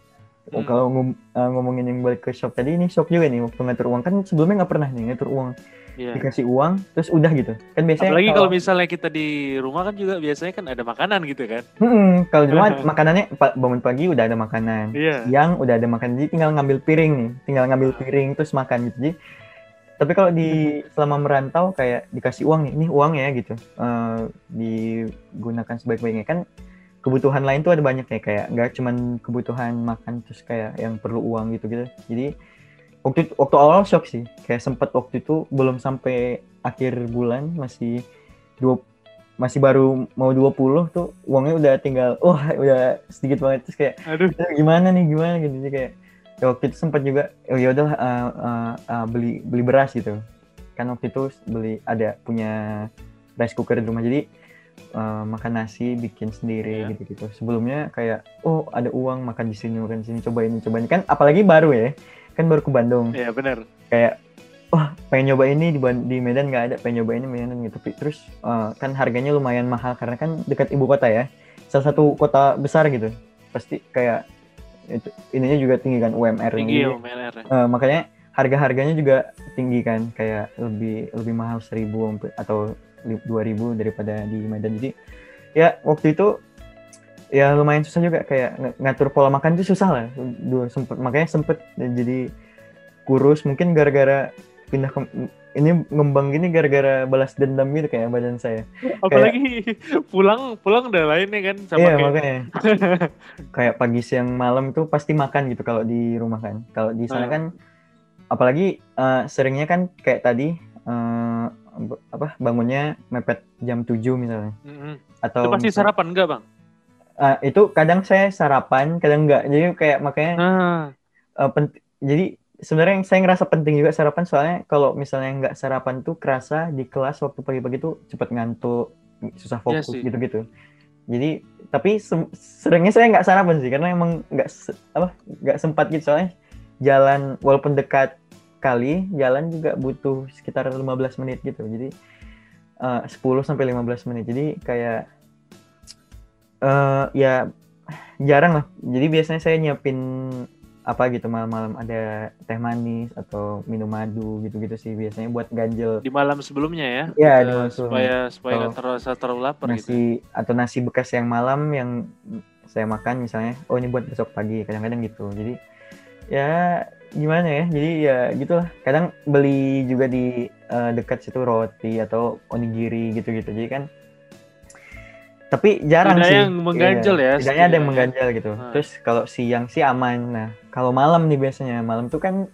Oh, Hmm. kalau ngom- eh, ngomongin yang balik ke shock tadi ini shock juga nih waktu ngatur uang. Kan sebelumnya nggak pernah nih ngatur uang Iya. dikasih uang terus udah gitu. Kan biasanya Apalagi kalau misalnya kita di rumah kan juga biasanya kan ada makanan gitu kan. Mm-mm, kalau di rumah makanannya bangun pagi udah ada makanan. Iya. siang udah ada makan jadi tinggal ngambil piring nih. Tinggal ngambil piring terus makan gitu. Jadi tapi kalau di selama merantau kayak dikasih uang nih. Ini uang ya gitu. Eh, digunakan sebaik-baiknya. Kan kebutuhan lain tuh ada banyak ya. Kayak nggak cuman kebutuhan makan terus kayak yang perlu uang gitu gitu jadi waktu itu- waktu awal shock sih. Kayak sempet waktu itu belum sampai akhir bulan masih dua masih baru mau 20 tuh uangnya udah tinggal wah udah sedikit banget. Terus kayak Aduh. "Eh, gimana nih gimana gitu. Jadi kayak ya waktu itu sempat juga oh ya udahlah uh, uh, uh, beli beli beras gitu. Kan waktu itu beli ada punya rice cooker di rumah. Jadi uh, makan nasi bikin sendiri Iya. gitu gitu sebelumnya kayak oh ada uang makan di sini makan di sini cobain cobain. Kan apalagi baru ya kan baru ke Bandung Iya benar. kayak wah pengen nyoba ini di, di Medan nggak ada pengen nyoba ini Medan gitu terus uh, kan harganya lumayan mahal karena kan dekat ibu kota ya salah satu kota besar gitu pasti kayak itu ininya juga tinggi kan UMR Tinggi tinggi ya UMR. ya. Eh, makanya harga harganya juga tinggi kan kayak lebih lebih mahal seribu atau dua ribu daripada di Medan jadi ya waktu itu ya lumayan susah juga kayak ng- ngatur pola makan itu susah lah dulu sempet makanya sempet jadi kurus mungkin gara-gara pindah ke ini ngembang gini gara-gara balas dendam gitu kayak badan saya Apalagi pulang pulang udah lain ya kan sama iya kayak makanya kayak pagi siang malam tuh pasti makan gitu kalau di rumah kan kalau di sana Hmm. kan apalagi eh, seringnya kan kayak tadi b- apa bangunnya mepet jam 7 misalnya Mm-mm. atau Itu pasti misal- sarapan enggak bang? Eh, itu kadang saya sarapan kadang enggak. Jadi kayak makanya Nah, eh, pent- jadi sebenarnya yang saya ngerasa penting juga sarapan soalnya kalau misalnya nggak sarapan tuh kerasa di kelas waktu pagi-pagi tuh cepet ngantuk susah Iya fokus gitu-gitu. Jadi tapi seringnya saya nggak sarapan sih karena emang nggak se- apa nggak sempat gitu. Soalnya jalan walaupun dekat kali jalan juga butuh sekitar 15 menit gitu. Jadi eh, 10 sampai 15 menit. Jadi kayak eh ya jarang lah jadi biasanya saya nyiapin apa gitu malam-malam ada teh manis atau minum madu gitu-gitu sih biasanya buat ganjel di malam sebelumnya ya? Iya, Kita di malam sebelumnya. supaya supaya Kalau nggak terasa terlalu lapar gitu. nasi atau nasi bekas yang malam yang saya makan misalnya oh ini buat besok pagi kadang-kadang gitu jadi ya gimana ya jadi ya gitulah kadang beli juga di eh, dekat situ roti atau onigiri gitu-gitu jadi kan tapi jarang Tidak sih. yang mengganjal Iya, ya, tidaknya ada yang mengganjal gitu. Hmm. terus kalau siang sih aman. Nah kalau malam nih biasanya malam tuh kan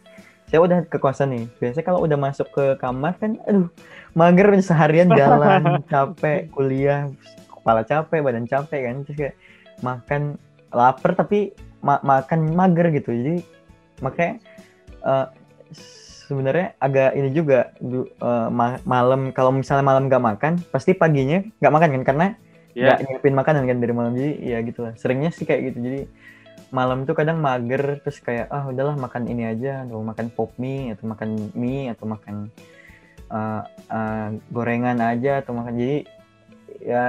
saya udah ke kosan nih. Biasanya kalau udah masuk ke kamar kan aduh mager seharian jalan capek kuliah kepala capek badan capek kan. Terus kayak makan lapar tapi ma- makan mager gitu. Jadi makanya eh, sebenarnya agak ini juga eh, ma- malam. Kalau misalnya malam nggak makan pasti paginya nggak makan kan? Karena Ya, nggak nyiapin makanan kan dari malam. Jadi ya gitulah seringnya sih kayak gitu. Jadi malam tuh kadang mager terus kayak ah udahlah makan ini aja. Atau makan pop mie atau makan mie atau makan uh, uh, gorengan aja atau makan. Jadi ya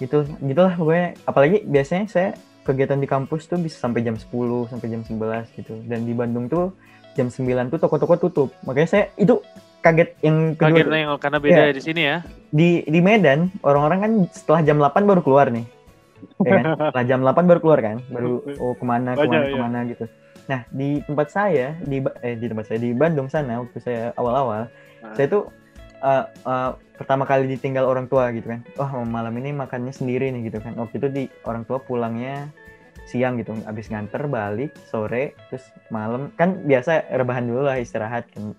gitu gitulah pokoknya. Apalagi biasanya saya kegiatan di kampus tuh bisa sampai jam 10 sampai jam 11 gitu. Dan di Bandung tuh jam 9 tuh toko-toko tutup. Makanya saya itu kaget yang kedua kagetnya yang karena beda Iya. di sini ya. di di Medan orang-orang kan setelah jam 8 baru keluar nih ya kan? setelah jam 8 baru keluar kan baru oh ke mana Banyak, ke mana iya. ke mana gitu nah di tempat saya di eh di tempat saya di Bandung sana waktu saya awal-awal Nah. saya tuh eh, eh, pertama kali ditinggal orang tua gitu kan wah malam ini makannya sendiri nih gitu kan waktu itu di orang tua pulangnya siang gitu habis nganter balik sore terus malam kan biasa rebahan dulu lah istirahat kan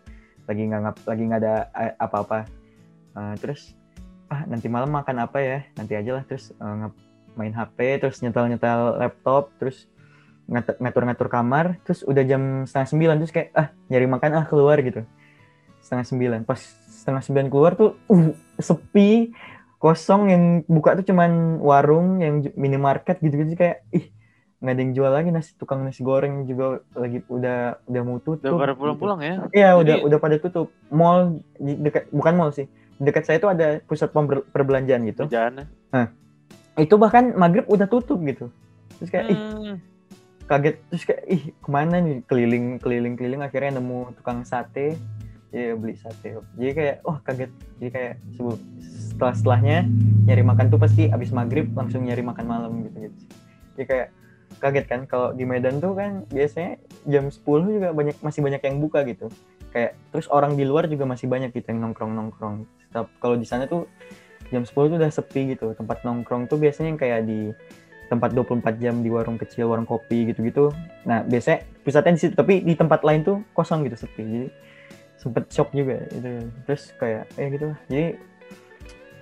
lagi nggak lagi nggak ada eh, apa-apa. Eh, terus ah nanti malam makan apa ya? Nanti aja lah. Terus uh, main HP terus nyetel nyetel laptop terus ngatur-ngatur kamar. Terus udah jam setengah sembilan terus kayak ah nyari makan ah keluar gitu. Setengah sembilan. Pas setengah sembilan keluar tuh uh sepi kosong. Yang buka tuh cuman warung yang minimarket gitu-gitu. Kayak ih nggak ada yang jual lagi nasi tukang nasi goreng juga lagi udah udah mau tutup. Udah pada pulang-pulang ya? Iya Jadi... udah udah pada tutup. Mall dekat bukan mall sih dekat saya itu ada pusat perbelanjaan gitu. Perbelanjaan. Nah itu bahkan maghrib udah tutup gitu. Terus kayak hmm. ih kaget terus kayak ih ke mana nih keliling keliling keliling akhirnya nemu tukang sate ya beli sate jadi kayak oh kaget jadi kayak setelah setelahnya nyari makan tuh pasti abis maghrib langsung nyari makan malam gitu gitu jadi kayak kaget kan kalau di Medan tuh kan biasanya jam 10 juga banyak masih banyak yang buka gitu. Kayak terus orang di luar juga masih banyak gitu yang nongkrong nongkrong kalau di sana tuh jam 10 tuh udah sepi gitu. Tempat nongkrong tuh biasanya yang kayak di tempat 24 jam di warung kecil warung kopi gitu-gitu. Nah biasanya pusatnya di situ tapi di tempat lain tuh kosong gitu sepi. Jadi sempet shock juga itu terus kayak eh gitu jadi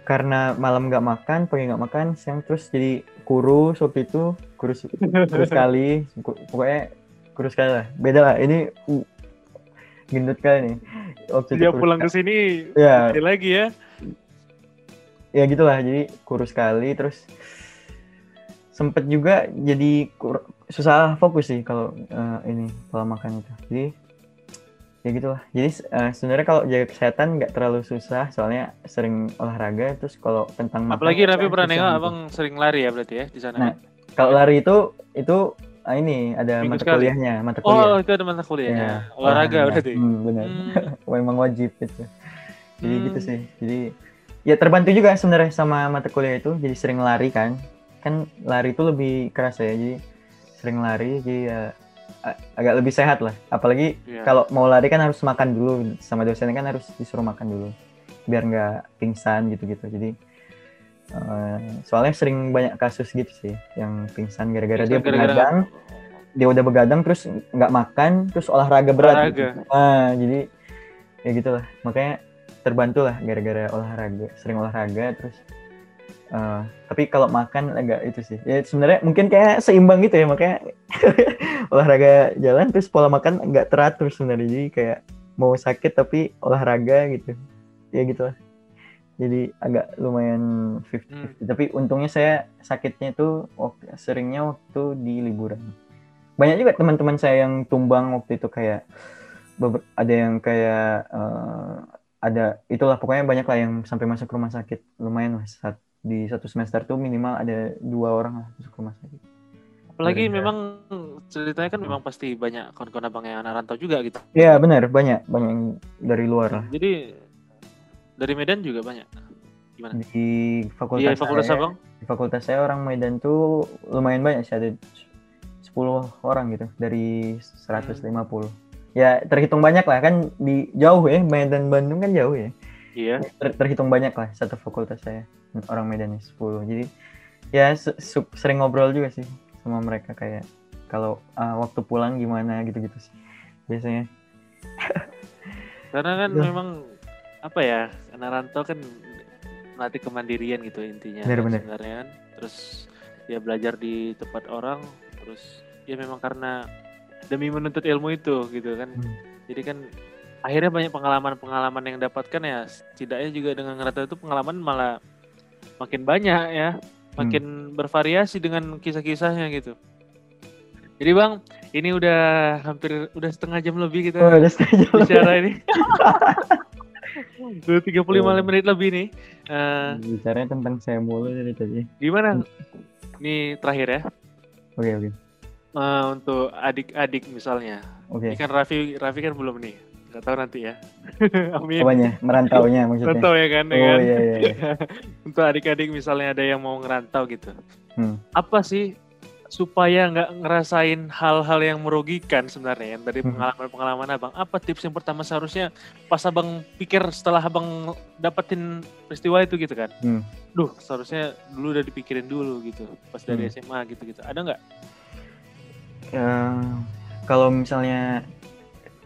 karena malam nggak makan pagi nggak makan siang terus jadi kurus waktu itu kurus kurus sekali pokoknya kurus sekali lah. Beda lah ini uh, gendut kali nih waktu dia pulang ke sini ya. lagi ya. Ya gitulah jadi kurus sekali terus sempet juga jadi susah fokus sih kalau uh, ini pola makan itu. Jadi ya gitulah. Jadi uh, sebenarnya kalau jaga kesehatan nggak terlalu susah soalnya sering olahraga terus kalau tentang apalagi Raffi pernah nengok gitu. abang sering lari ya berarti ya di sana nah kalau lari itu itu uh, ini ada Minggu mata sekali. kuliahnya mata kuliah. Oh itu ada mata kuliahnya ya, olahraga, olahraga berarti. hmm, benar. Hmm. memang wajib itu. Jadi gitu hmm. gitu sih. Jadi ya terbantu juga sebenarnya sama mata kuliah itu. Jadi sering lari kan. Kan lari itu lebih keras ya. Jadi sering lari jadi ya agak lebih sehat lah. Apalagi yeah. kalau mau lari kan harus makan dulu sama dosen kan harus disuruh makan dulu biar nggak pingsan gitu-gitu. Jadi uh, soalnya sering banyak kasus gitu sih yang pingsan gara-gara dia begadang, dia udah begadang terus nggak makan terus olahraga berat. Olahraga. Gitu. Ah, jadi ya gitulah. Makanya terbantu lah gara-gara olahraga, sering olahraga terus Uh, tapi kalau makan agak itu sih. Ya sebenarnya mungkin kayak seimbang gitu ya makanya olahraga jalan terus pola makan nggak teratur sebenarnya. Jadi kayak mau sakit tapi olahraga gitu. Ya gitu lah. Jadi agak lumayan 50-50. Hmm. Tapi untungnya saya sakitnya itu waktu, seringnya waktu di liburan. Banyak juga teman-teman saya yang tumbang waktu itu kayak ada yang kayak uh, ada itulah pokoknya banyak lah yang sampai masuk rumah sakit lumayan lah saat di satu semester tuh minimal ada dua orang lah masuk rumah sakit. Apalagi Dari memang ceritanya kan memang pasti banyak kawan-kawan abang yang anak rantau juga gitu. Iya benar banyak banyak yang dari luar lah. Jadi dari Medan juga banyak. Gimana? Di fakultas, iya, fakultas saya, abang? Di fakultas saya orang Medan tuh lumayan banyak sih ada 10 orang gitu dari 150. Hmm. Ya terhitung banyak lah kan di jauh ya Medan Bandung kan jauh ya. Iya. Ter terhitung banyak lah satu fakultas saya orang Medan 10. Jadi ya sering ngobrol juga sih sama mereka kayak kalau uh, waktu pulang gimana gitu-gitu sih biasanya. Karena kan ya. memang apa ya anak rantau kan melatih kemandirian gitu intinya benar, benar. sebenarnya kan. Terus ya belajar di tempat orang terus ya memang karena demi menuntut ilmu itu gitu kan. Hmm. Jadi kan akhirnya banyak pengalaman-pengalaman yang dapatkan ya setidaknya juga dengan ngerata itu pengalaman malah makin banyak ya makin hmm. bervariasi dengan kisah-kisahnya gitu. Jadi bang ini udah hampir udah setengah jam lebih kita oh, udah setengah jam bicara ini. Udah 35 oh. menit lebih nih. Uh, bicaranya tentang saya mulu dari tadi. Gimana? Ini terakhir ya. Oke okay, oke. Okay. uh, untuk adik-adik misalnya. Okay. ini kan Raffi Raffi kan belum nih Gak tahu nanti ya. Amin. Apanya? Merantaunya maksudnya? Merantau ya kan? Ya oh kan? iya iya. Untuk adik-adik misalnya ada yang mau ngerantau gitu. Hmm. Apa sih supaya nggak ngerasain hal-hal yang merugikan sebenarnya dari hmm. pengalaman-pengalaman abang apa tips yang pertama seharusnya pas abang pikir setelah abang dapetin peristiwa itu gitu kan hmm. duh seharusnya dulu udah dipikirin dulu gitu pas dari hmm. SMA gitu gitu ada nggak ya, kalau misalnya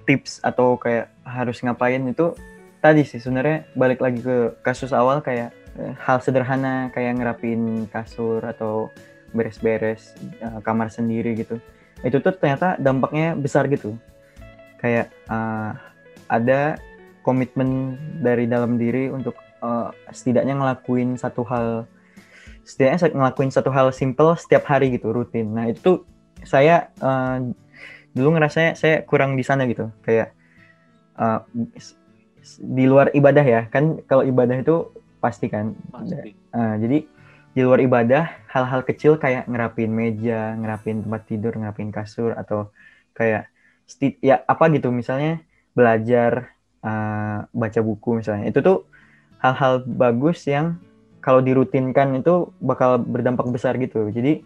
tips atau kayak harus ngapain itu tadi sih sebenarnya balik lagi ke kasus awal kayak eh, hal sederhana kayak ngerapin kasur atau beres-beres uh, kamar sendiri gitu. Itu tuh ternyata dampaknya besar gitu. Kayak uh, ada komitmen dari dalam diri untuk uh, setidaknya ngelakuin satu hal setidaknya ngelakuin satu hal simple setiap hari gitu rutin. Nah itu saya uh, dulu ngerasanya saya kurang di sana gitu. Kayak uh, di luar ibadah ya. Kan kalau ibadah itu pasti kan. Pasti. Uh, jadi di luar ibadah hal-hal kecil kayak ngerapin meja ngerapin tempat tidur ngerapin kasur atau kayak ya apa gitu. Misalnya belajar uh, baca buku misalnya. Itu tuh hal-hal bagus yang kalau dirutinkan itu bakal berdampak besar gitu. Jadi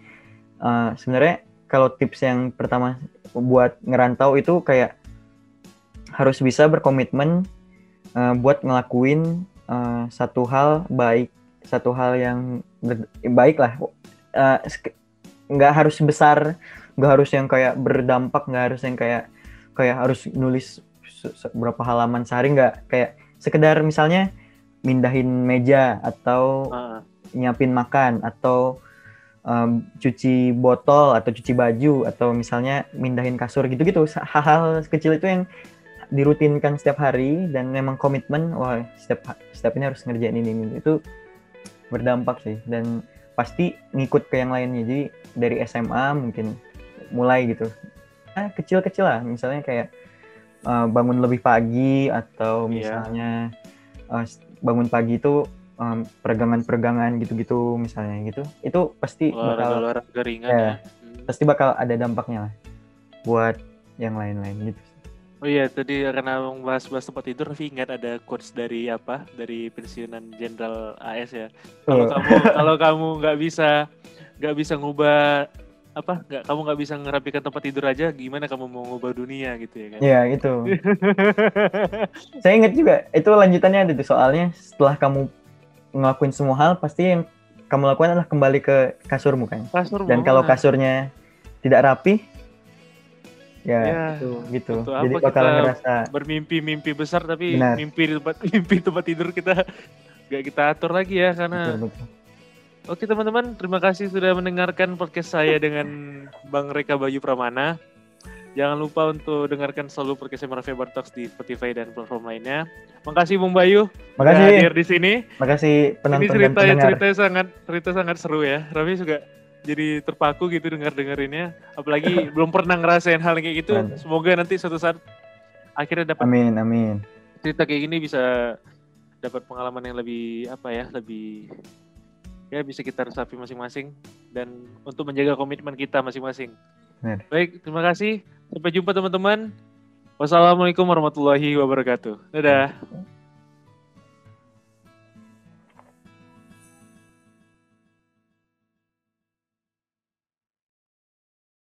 uh, sebenarnya kalau tips yang pertama buat ngerantau itu kayak harus bisa berkomitmen uh, buat ngelakuin uh, satu hal baik satu hal yang baik lah uh, nggak harus besar nggak harus yang kayak berdampak nggak harus yang kayak kayak harus nulis berapa halaman sehari nggak kayak sekedar misalnya mindahin meja atau uh. nyiapin makan atau um, cuci botol atau cuci baju atau misalnya mindahin kasur gitu-gitu hal-hal kecil itu yang dirutinkan setiap hari dan memang komitmen wah setiap setiap ini harus ngerjain ini, ini itu berdampak sih dan pasti ngikut ke yang lainnya jadi dari SMA mungkin mulai gitu ah kecil-kecil lah misalnya kayak uh, bangun lebih pagi atau iya. misalnya yeah. uh, bangun pagi itu um, peregangan-peregangan gitu-gitu misalnya gitu itu pasti bakal olahraga ringan ya, ya. Hmm. pasti bakal ada dampaknya lah buat yang lain-lain gitu Oh iya, tadi karena bahas-bahas tempat tidur, tapi ingat ada quotes dari apa? Dari pensiunan Jenderal AS ya. Kalau oh. kamu kalau kamu nggak bisa nggak bisa ngubah apa nggak kamu nggak bisa ngerapikan tempat tidur aja gimana kamu mau ngubah dunia gitu ya kan iya itu saya ingat juga itu lanjutannya ada tuh soalnya setelah kamu ngelakuin semua hal pasti yang kamu lakukan adalah kembali ke kasurmu kan kasurmu dan kalau kasurnya tidak rapi ya, ya itu gitu jadi bakal ngerasa bermimpi-mimpi besar tapi Benar. mimpi di tempat mimpi tempat tidur kita gak kita atur lagi ya karena betul, betul. Oke teman-teman, terima kasih sudah mendengarkan podcast saya dengan Bang Reka Bayu Pramana. Jangan lupa untuk dengarkan selalu podcast Marafe Talks di Spotify dan platform lainnya. Makasih Bung Bayu. Makasih. Hadir di sini. Makasih penonton ini cerita, dan Ceritanya sangat cerita sangat seru ya. Rami juga jadi terpaku gitu dengar dengerinnya apalagi belum pernah ngerasain hal kayak gitu Mantap. semoga nanti suatu saat akhirnya dapat amin amin cerita kayak gini bisa dapat pengalaman yang lebih apa ya lebih ya bisa kita resapi masing-masing dan untuk menjaga komitmen kita masing-masing baik terima kasih sampai jumpa teman-teman. Wassalamualaikum warahmatullahi wabarakatuh. Dadah